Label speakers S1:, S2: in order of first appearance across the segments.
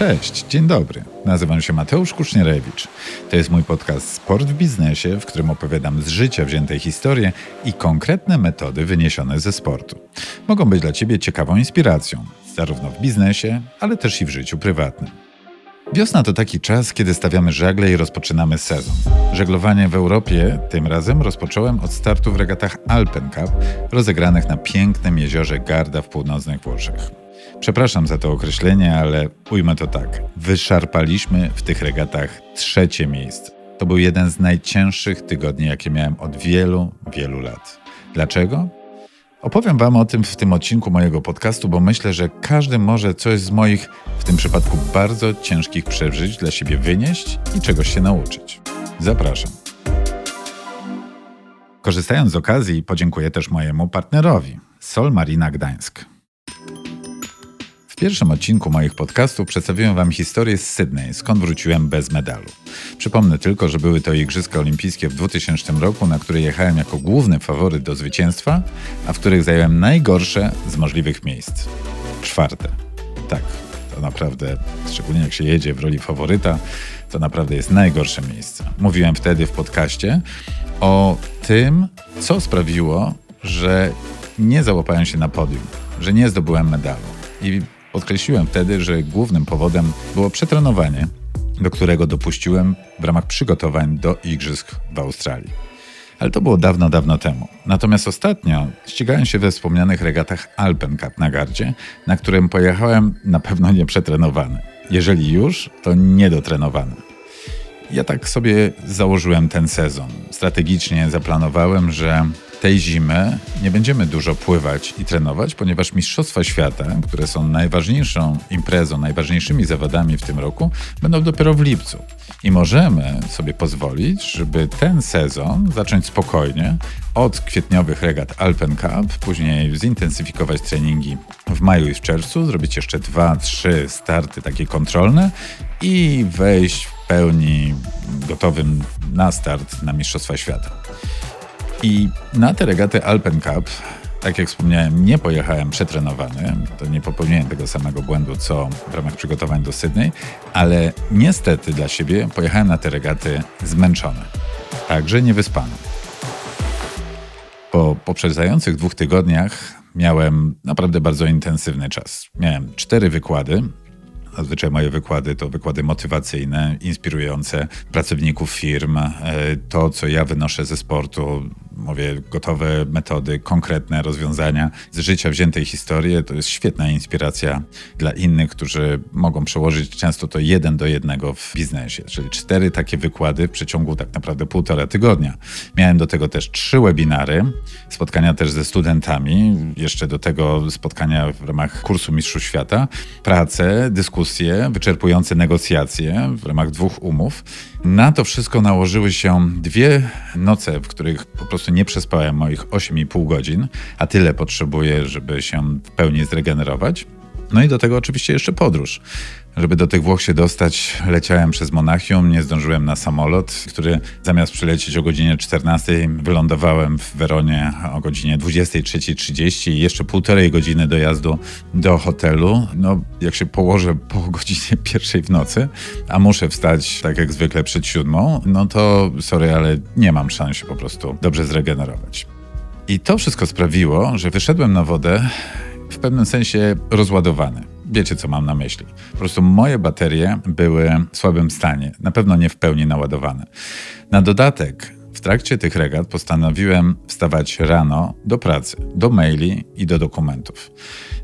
S1: Cześć, dzień dobry. Nazywam się Mateusz Kusznierewicz. To jest mój podcast Sport w biznesie, w którym opowiadam z życia wzięte historie i konkretne metody wyniesione ze sportu. Mogą być dla Ciebie ciekawą inspiracją, zarówno w biznesie, ale też i w życiu prywatnym. Wiosna to taki czas, kiedy stawiamy żagle i rozpoczynamy sezon. Żeglowanie w Europie tym razem rozpocząłem od startu w regatach Alpen Cup, rozegranych na pięknym jeziorze Garda w północnych Włoszech. Przepraszam za to określenie, ale ujmę to tak. Wyszarpaliśmy w tych regatach trzecie miejsce. To był jeden z najcięższych tygodni, jakie miałem od wielu, wielu lat. Dlaczego? Opowiem Wam o tym w tym odcinku mojego podcastu, bo myślę, że każdy może coś z moich, w tym przypadku bardzo ciężkich przeżyć dla siebie wynieść i czegoś się nauczyć. Zapraszam. Korzystając z okazji, podziękuję też mojemu partnerowi, Sol Marina Gdańsk. Pierwszym odcinku moich podcastów przedstawiłem Wam historię z Sydney, skąd wróciłem bez medalu. Przypomnę tylko, że były to Igrzyska Olimpijskie w 2000 roku, na które jechałem jako główny faworyt do zwycięstwa, a w których zająłem najgorsze z możliwych miejsc. Czwarte. Tak, to naprawdę, szczególnie jak się jedzie w roli faworyta, to naprawdę jest najgorsze miejsce. Mówiłem wtedy w podcaście o tym, co sprawiło, że nie załapałem się na podium, że nie zdobyłem medalu. I podkreśliłem wtedy, że głównym powodem było przetrenowanie, do którego dopuściłem w ramach przygotowań do Igrzysk w Australii. Ale to było dawno, dawno temu. Natomiast ostatnio ścigałem się we wspomnianych regatach Alpen na gardzie, na którym pojechałem na pewno nieprzetrenowany. Jeżeli już, to niedotrenowany. Ja tak sobie założyłem ten sezon. Strategicznie zaplanowałem, że tej zimy nie będziemy dużo pływać i trenować, ponieważ Mistrzostwa Świata, które są najważniejszą imprezą, najważniejszymi zawodami w tym roku, będą dopiero w lipcu. I możemy sobie pozwolić, żeby ten sezon zacząć spokojnie od kwietniowych regat Alpen Cup, później zintensyfikować treningi w maju i w czerwcu, zrobić jeszcze dwa, trzy starty takie kontrolne i wejść w pełni gotowym na start na Mistrzostwa Świata. I na te regaty Alpen Cup, tak jak wspomniałem, nie pojechałem przetrenowany. To nie popełniłem tego samego błędu, co w ramach przygotowań do Sydney, ale niestety dla siebie pojechałem na te regaty zmęczony. Także niewyspany. Po poprzedzających dwóch tygodniach miałem naprawdę bardzo intensywny czas. Miałem cztery wykłady, Zazwyczaj moje wykłady to wykłady motywacyjne, inspirujące pracowników firm. E, to, co ja wynoszę ze sportu, mówię, gotowe metody, konkretne rozwiązania z życia wziętej historii, to jest świetna inspiracja dla innych, którzy mogą przełożyć często to jeden do jednego w biznesie. Czyli cztery takie wykłady w przeciągu tak naprawdę półtora tygodnia. Miałem do tego też trzy webinary, spotkania też ze studentami, jeszcze do tego spotkania w ramach kursu Mistrzu Świata, pracę, dyskusje, wyczerpujące negocjacje w ramach dwóch umów. Na to wszystko nałożyły się dwie noce, w których po prostu prostu nie przespałem moich 8,5 godzin, a tyle potrzebuję, żeby się w pełni zregenerować. No i do tego oczywiście jeszcze podróż. Żeby do tych Włoch się dostać, leciałem przez Monachium, nie zdążyłem na samolot, który zamiast przylecieć o godzinie 14, wylądowałem w Weronie o godzinie 23.30 i jeszcze półtorej godziny dojazdu do hotelu. No, jak się położę po godzinie pierwszej w nocy, a muszę wstać tak jak zwykle przed siódmą, no to sorry, ale nie mam szans się po prostu dobrze zregenerować. I to wszystko sprawiło, że wyszedłem na wodę w pewnym sensie rozładowany. Wiecie, co mam na myśli. Po prostu moje baterie były w słabym stanie, na pewno nie w pełni naładowane. Na dodatek, w trakcie tych regat postanowiłem wstawać rano do pracy, do maili i do dokumentów.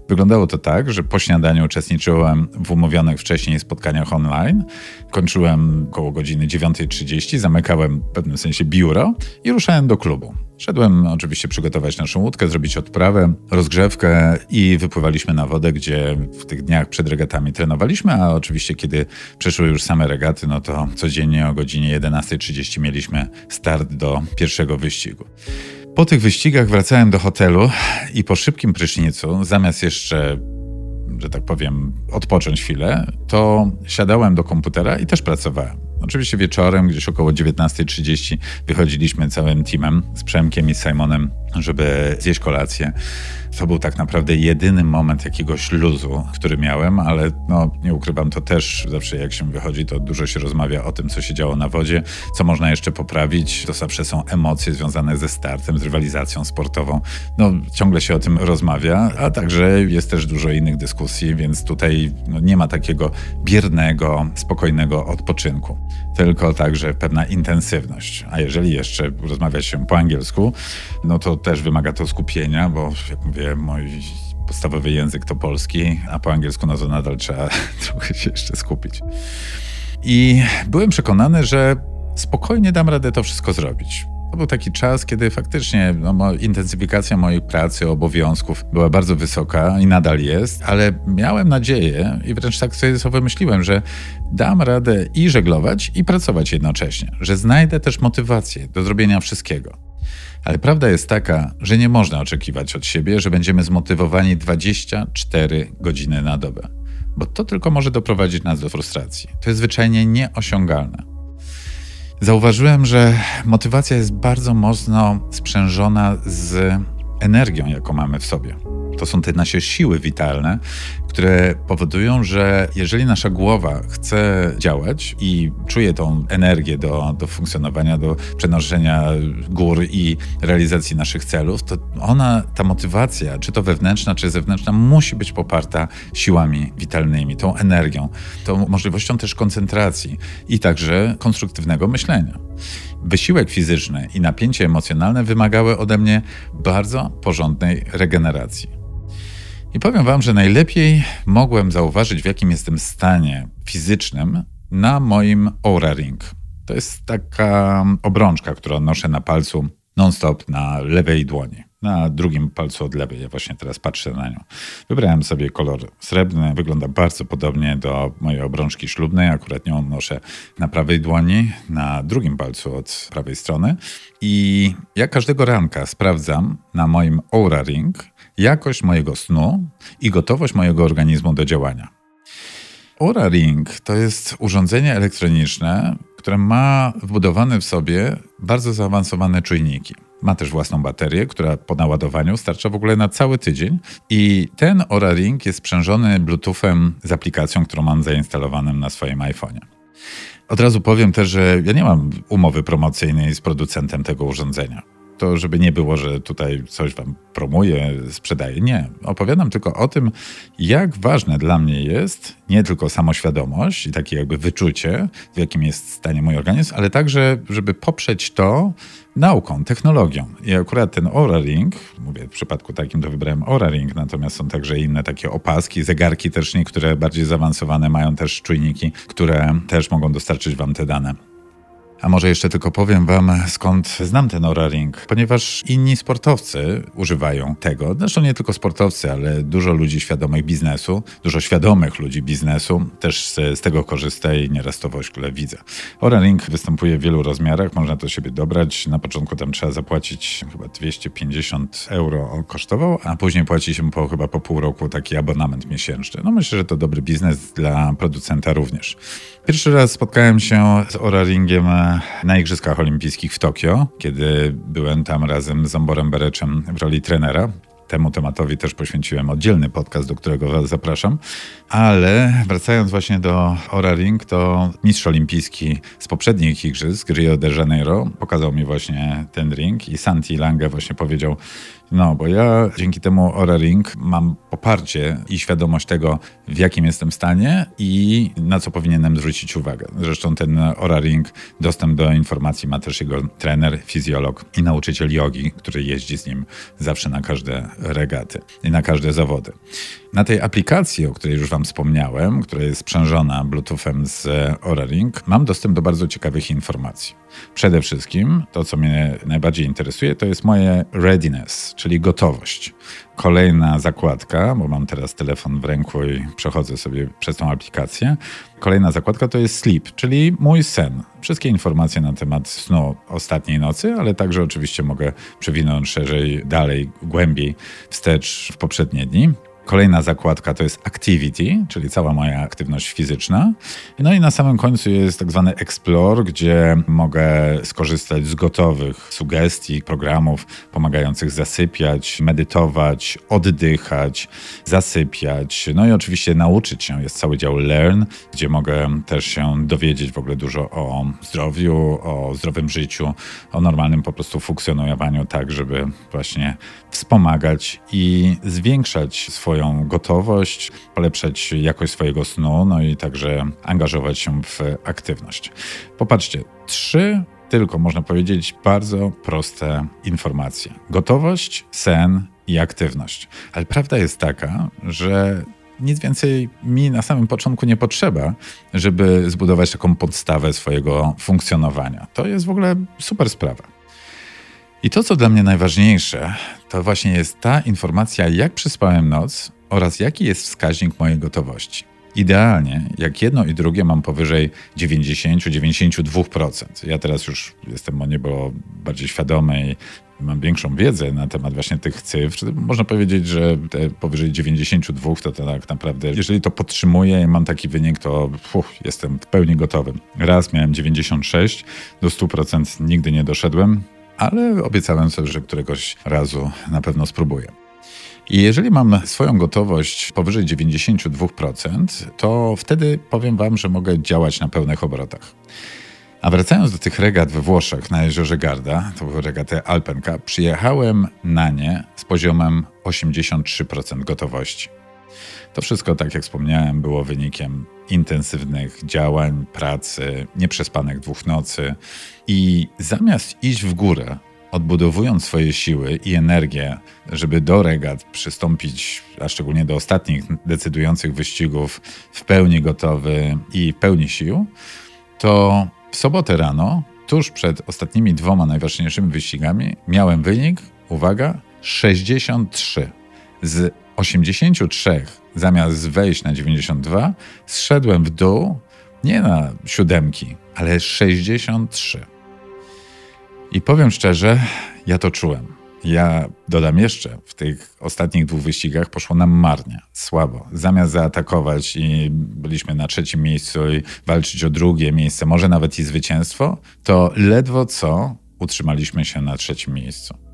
S1: Wyglądało to tak, że po śniadaniu uczestniczyłem w umówionych wcześniej spotkaniach online. Kończyłem około godziny 9.30, zamykałem w pewnym sensie biuro i ruszałem do klubu. Szedłem oczywiście przygotować naszą łódkę, zrobić odprawę, rozgrzewkę i wypływaliśmy na wodę, gdzie w tych dniach przed regatami trenowaliśmy, a oczywiście kiedy przeszły już same regaty, no to codziennie o godzinie 11.30 mieliśmy start do pierwszego wyścigu. Po tych wyścigach wracałem do hotelu i po szybkim prysznicu, zamiast jeszcze, że tak powiem, odpocząć chwilę, to siadałem do komputera i też pracowałem. Oczywiście wieczorem, gdzieś około 19.30, wychodziliśmy całym teamem z Przemkiem i Simonem, żeby zjeść kolację to był tak naprawdę jedyny moment jakiegoś luzu, który miałem, ale no, nie ukrywam, to też zawsze jak się wychodzi, to dużo się rozmawia o tym, co się działo na wodzie, co można jeszcze poprawić. To zawsze są emocje związane ze startem, z rywalizacją sportową. No, ciągle się o tym rozmawia, a także jest też dużo innych dyskusji, więc tutaj no, nie ma takiego biernego, spokojnego odpoczynku, tylko także pewna intensywność. A jeżeli jeszcze rozmawia się po angielsku, no to też wymaga to skupienia, bo jak mówię, moi podstawowy język to polski, a po angielsku to nadal trzeba trochę się jeszcze skupić. I byłem przekonany, że spokojnie dam radę to wszystko zrobić. To był taki czas, kiedy faktycznie no, intensyfikacja mojej pracy, obowiązków była bardzo wysoka i nadal jest, ale miałem nadzieję i wręcz tak sobie wymyśliłem, że dam radę i żeglować, i pracować jednocześnie, że znajdę też motywację do zrobienia wszystkiego. Ale prawda jest taka, że nie można oczekiwać od siebie, że będziemy zmotywowani 24 godziny na dobę, bo to tylko może doprowadzić nas do frustracji. To jest zwyczajnie nieosiągalne. Zauważyłem, że motywacja jest bardzo mocno sprzężona z energią, jaką mamy w sobie. To są te nasze siły witalne, które powodują, że jeżeli nasza głowa chce działać i czuje tą energię do, do funkcjonowania, do przenoszenia gór i realizacji naszych celów, to ona, ta motywacja, czy to wewnętrzna, czy zewnętrzna, musi być poparta siłami witalnymi, tą energią, tą możliwością też koncentracji i także konstruktywnego myślenia. Wysiłek fizyczny i napięcie emocjonalne wymagały ode mnie bardzo porządnej regeneracji. I powiem Wam, że najlepiej mogłem zauważyć, w jakim jestem stanie fizycznym na moim Aura Ring. To jest taka obrączka, którą noszę na palcu non-stop na lewej dłoni. Na drugim palcu od lewej. Ja właśnie teraz patrzę na nią. Wybrałem sobie kolor srebrny. Wygląda bardzo podobnie do mojej obrączki ślubnej. Akurat nią noszę na prawej dłoni, na drugim palcu od prawej strony. I ja każdego ranka sprawdzam na moim Aura Ring jakość mojego snu i gotowość mojego organizmu do działania. Aura Ring to jest urządzenie elektroniczne, które ma wbudowane w sobie bardzo zaawansowane czujniki. Ma też własną baterię, która po naładowaniu starcza w ogóle na cały tydzień. I ten Aura Ring jest sprzężony Bluetoothem z aplikacją, którą mam zainstalowaną na swoim iPhone'ie. Od razu powiem też, że ja nie mam umowy promocyjnej z producentem tego urządzenia to żeby nie było, że tutaj coś wam promuję, sprzedaję. Nie. Opowiadam tylko o tym, jak ważne dla mnie jest nie tylko samoświadomość i takie jakby wyczucie, w jakim jest stanie mój organizm, ale także, żeby poprzeć to nauką, technologią. I akurat ten Aura Ring, mówię w przypadku takim to wybrałem Aura Ring, natomiast są także inne takie opaski, zegarki też niektóre bardziej zaawansowane mają też czujniki, które też mogą dostarczyć wam te dane. A może jeszcze tylko powiem Wam, skąd znam ten Aura Ring, ponieważ inni sportowcy używają tego. Zresztą nie tylko sportowcy, ale dużo ludzi świadomych biznesu, dużo świadomych ludzi biznesu też z, z tego korzysta i nieraz to w ośle widzę. Aura Ring występuje w wielu rozmiarach, można to siebie dobrać. Na początku tam trzeba zapłacić chyba 250 euro kosztował, a później płaci się po, chyba po pół roku taki abonament miesięczny. No myślę, że to dobry biznes dla producenta również. Pierwszy raz spotkałem się z Aura Ringiem na Igrzyskach Olimpijskich w Tokio, kiedy byłem tam razem z Amborem Bereczem w roli trenera. Temu tematowi też poświęciłem oddzielny podcast, do którego Was zapraszam. Ale wracając właśnie do Ora Ring, to mistrz olimpijski z poprzednich igrzysk, Rio de Janeiro, pokazał mi właśnie ten ring i Santi Lange właśnie powiedział, no, bo ja dzięki temu Ora Ring mam poparcie i świadomość tego, w jakim jestem stanie i na co powinienem zwrócić uwagę. Zresztą ten Ora Ring, dostęp do informacji ma też jego trener, fizjolog i nauczyciel jogi, który jeździ z nim zawsze na każde regaty i na każde zawody. Na tej aplikacji, o której już Wam wspomniałem, która jest sprzężona Bluetoothem z Aura Ring, mam dostęp do bardzo ciekawych informacji. Przede wszystkim to, co mnie najbardziej interesuje, to jest moje readiness, czyli gotowość. Kolejna zakładka, bo mam teraz telefon w ręku i przechodzę sobie przez tą aplikację. Kolejna zakładka to jest sleep, czyli mój sen. Wszystkie informacje na temat snu ostatniej nocy, ale także oczywiście mogę przewinąć szerzej, dalej, głębiej wstecz w poprzednie dni. Kolejna zakładka to jest activity, czyli cała moja aktywność fizyczna. No i na samym końcu jest tak zwany explore, gdzie mogę skorzystać z gotowych sugestii, programów pomagających zasypiać, medytować, oddychać, zasypiać. No i oczywiście nauczyć się. Jest cały dział learn, gdzie mogę też się dowiedzieć w ogóle dużo o zdrowiu, o zdrowym życiu, o normalnym po prostu funkcjonowaniu tak, żeby właśnie wspomagać i zwiększać swoją gotowość, polepszać jakość swojego snu, no i także angażować się w aktywność. Popatrzcie, trzy tylko można powiedzieć bardzo proste informacje: gotowość, sen i aktywność. Ale prawda jest taka, że nic więcej mi na samym początku nie potrzeba, żeby zbudować taką podstawę swojego funkcjonowania. To jest w ogóle super sprawa. I to, co dla mnie najważniejsze, to właśnie jest ta informacja, jak przespałem noc oraz jaki jest wskaźnik mojej gotowości. Idealnie, jak jedno i drugie mam powyżej 90-92%. Ja teraz już jestem o niebo bardziej świadomy i mam większą wiedzę na temat właśnie tych cyfr. Można powiedzieć, że te powyżej 92 to, tak naprawdę, jeżeli to podtrzymuję i mam taki wynik, to jestem w pełni gotowy. Raz miałem 96, do 100% nigdy nie doszedłem, ale obiecałem sobie, że któregoś razu na pewno spróbuję. I jeżeli mam swoją gotowość powyżej 92%, to wtedy powiem Wam, że mogę działać na pełnych obrotach. A wracając do tych regat we Włoszech na jeziorze Garda, to były regaty Alpenka, przyjechałem na nie z poziomem 83% gotowości. To wszystko, tak jak wspomniałem, było wynikiem intensywnych działań, pracy, nieprzespanych dwóch nocy i zamiast iść w górę, odbudowując swoje siły i energię, żeby do regat przystąpić, a szczególnie do ostatnich decydujących wyścigów w pełni gotowy i w pełni sił, to w sobotę rano, tuż przed ostatnimi dwoma najważniejszymi wyścigami, miałem wynik, uwaga, 63. Z 83 zamiast wejść na 92, zszedłem w dół nie na siódemki, ale 63. I powiem szczerze, ja to czułem. Ja dodam jeszcze, w tych ostatnich dwóch wyścigach poszło nam marnie, słabo. Zamiast zaatakować i byliśmy na trzecim miejscu i walczyć o drugie miejsce, może nawet i zwycięstwo, to ledwo co utrzymaliśmy się na trzecim miejscu.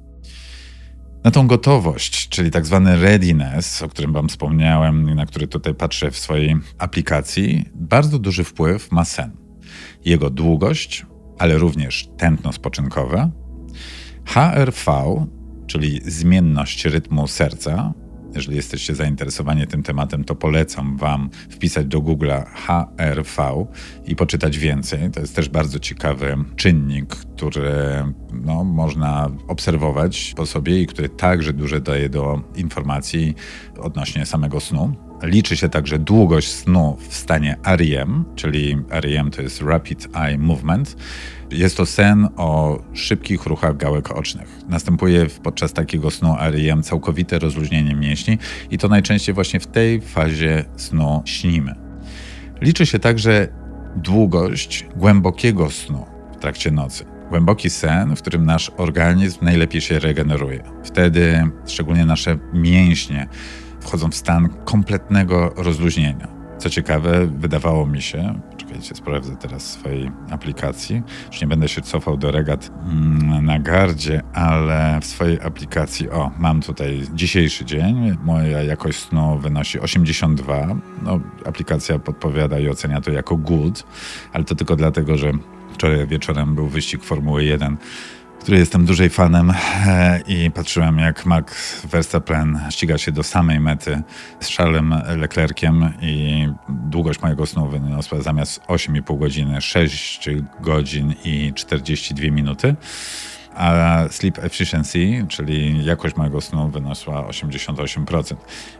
S1: Na tą gotowość, czyli tak zwany readiness, o którym Wam wspomniałem, na który tutaj patrzę w swojej aplikacji, bardzo duży wpływ ma sen. Jego długość, ale również tętno spoczynkowe. HRV, czyli zmienność rytmu serca. Jeżeli jesteście zainteresowani tym tematem, to polecam Wam wpisać do Google'a HRV i poczytać więcej. To jest też bardzo ciekawy czynnik, który no, można obserwować po sobie i który także dużo daje do informacji odnośnie samego snu. Liczy się także długość snu w stanie REM, czyli REM to jest Rapid Eye Movement. Jest to sen o szybkich ruchach gałek ocznych. Następuje podczas takiego snu REM całkowite rozluźnienie mięśni i to najczęściej właśnie w tej fazie snu śnimy. Liczy się także długość głębokiego snu w trakcie nocy. Głęboki sen, w którym nasz organizm najlepiej się regeneruje. Wtedy szczególnie nasze mięśnie wchodzą w stan kompletnego rozluźnienia. Co ciekawe, wydawało mi się, czekajcie, sprawdzę teraz swojej aplikacji, już nie będę się cofał do regat mm, na gardzie, ale w swojej aplikacji, o, mam tutaj dzisiejszy dzień, moja jakość snu wynosi 82, no, aplikacja podpowiada i ocenia to jako good, ale to tylko dlatego, że wczoraj wieczorem był wyścig Formuły 1 której jestem dużej fanem e, i patrzyłem jak Max Verstappen ściga się do samej mety z Charlesem Leclerciem i długość mojego snu wyniosła zamiast 8,5 godziny 6 godzin i 42 minuty a sleep efficiency, czyli jakość mojego snu wyniosła 88%.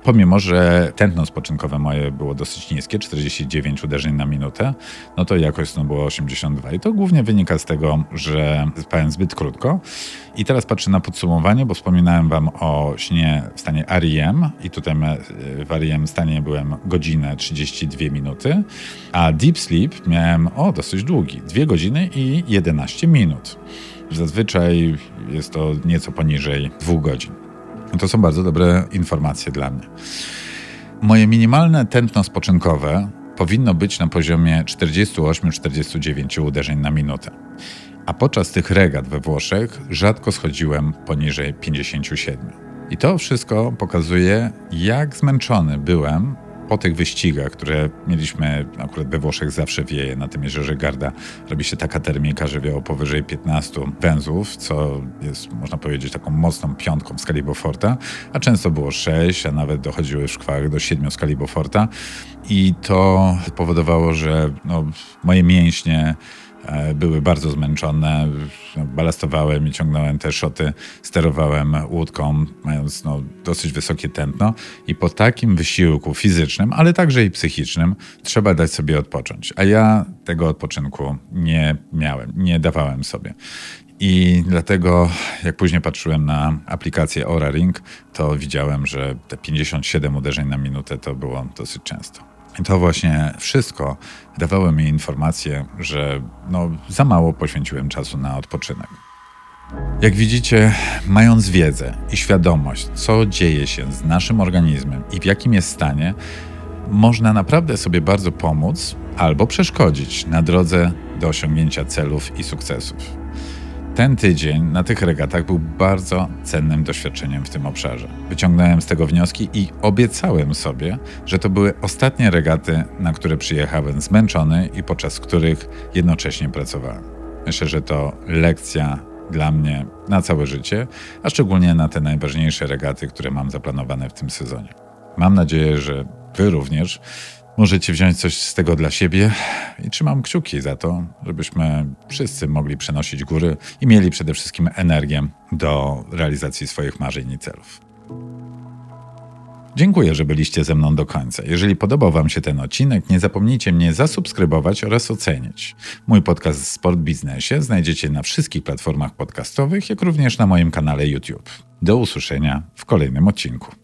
S1: Pomimo, że tętno spoczynkowe moje było dosyć niskie, 49 uderzeń na minutę, no to jakość snu było 82. I to głównie wynika z tego, że spałem zbyt krótko. I teraz patrzę na podsumowanie, bo wspominałem wam o śnie w stanie REM i tutaj w REM stanie byłem godzinę 32 minuty, a deep sleep miałem o dosyć długi, 2 godziny i 11 minut. Zazwyczaj jest to nieco poniżej dwóch godzin. No to są bardzo dobre informacje dla mnie. Moje minimalne tętno spoczynkowe powinno być na poziomie 48-49 uderzeń na minutę. A podczas tych regat we Włoszech rzadko schodziłem poniżej 57. I to wszystko pokazuje, jak zmęczony byłem po tych wyścigach, które mieliśmy, akurat we Włoszech zawsze wieje, na tym jeziorze Garda robi się taka termika, że wieło powyżej 15 węzłów, co jest, można powiedzieć, taką mocną piątką w skali Beauforta, a często było 6, a nawet dochodziły w szkłach do 7 w skali Beauforta i to powodowało, że no, moje mięśnie były bardzo zmęczone. Balastowałem i ciągnąłem te szoty, sterowałem łódką, mając no, dosyć wysokie tętno. I po takim wysiłku fizycznym, ale także i psychicznym, trzeba dać sobie odpocząć. A ja tego odpoczynku nie miałem, nie dawałem sobie. I dlatego, jak później patrzyłem na aplikację Aura Ring, to widziałem, że te 57 uderzeń na minutę to było dosyć często. I to właśnie wszystko dawało mi informację, że no, za mało poświęciłem czasu na odpoczynek. Jak widzicie, mając wiedzę i świadomość, co dzieje się z naszym organizmem i w jakim jest stanie, można naprawdę sobie bardzo pomóc albo przeszkodzić na drodze do osiągnięcia celów i sukcesów. Ten tydzień na tych regatach był bardzo cennym doświadczeniem w tym obszarze. Wyciągnąłem z tego wnioski i obiecałem sobie, że to były ostatnie regaty, na które przyjechałem zmęczony i podczas których jednocześnie pracowałem. Myślę, że to lekcja dla mnie na całe życie, a szczególnie na te najważniejsze regaty, które mam zaplanowane w tym sezonie. Mam nadzieję, że Wy również Możecie wziąć coś z tego dla siebie i trzymam kciuki za to, żebyśmy wszyscy mogli przenosić góry i mieli przede wszystkim energię do realizacji swoich marzeń i celów. Dziękuję, że byliście ze mną do końca. Jeżeli podobał Wam się ten odcinek, nie zapomnijcie mnie zasubskrybować oraz ocenić. Mój podcast Sport Biznesie znajdziecie na wszystkich platformach podcastowych, jak również na moim kanale YouTube. Do usłyszenia w kolejnym odcinku.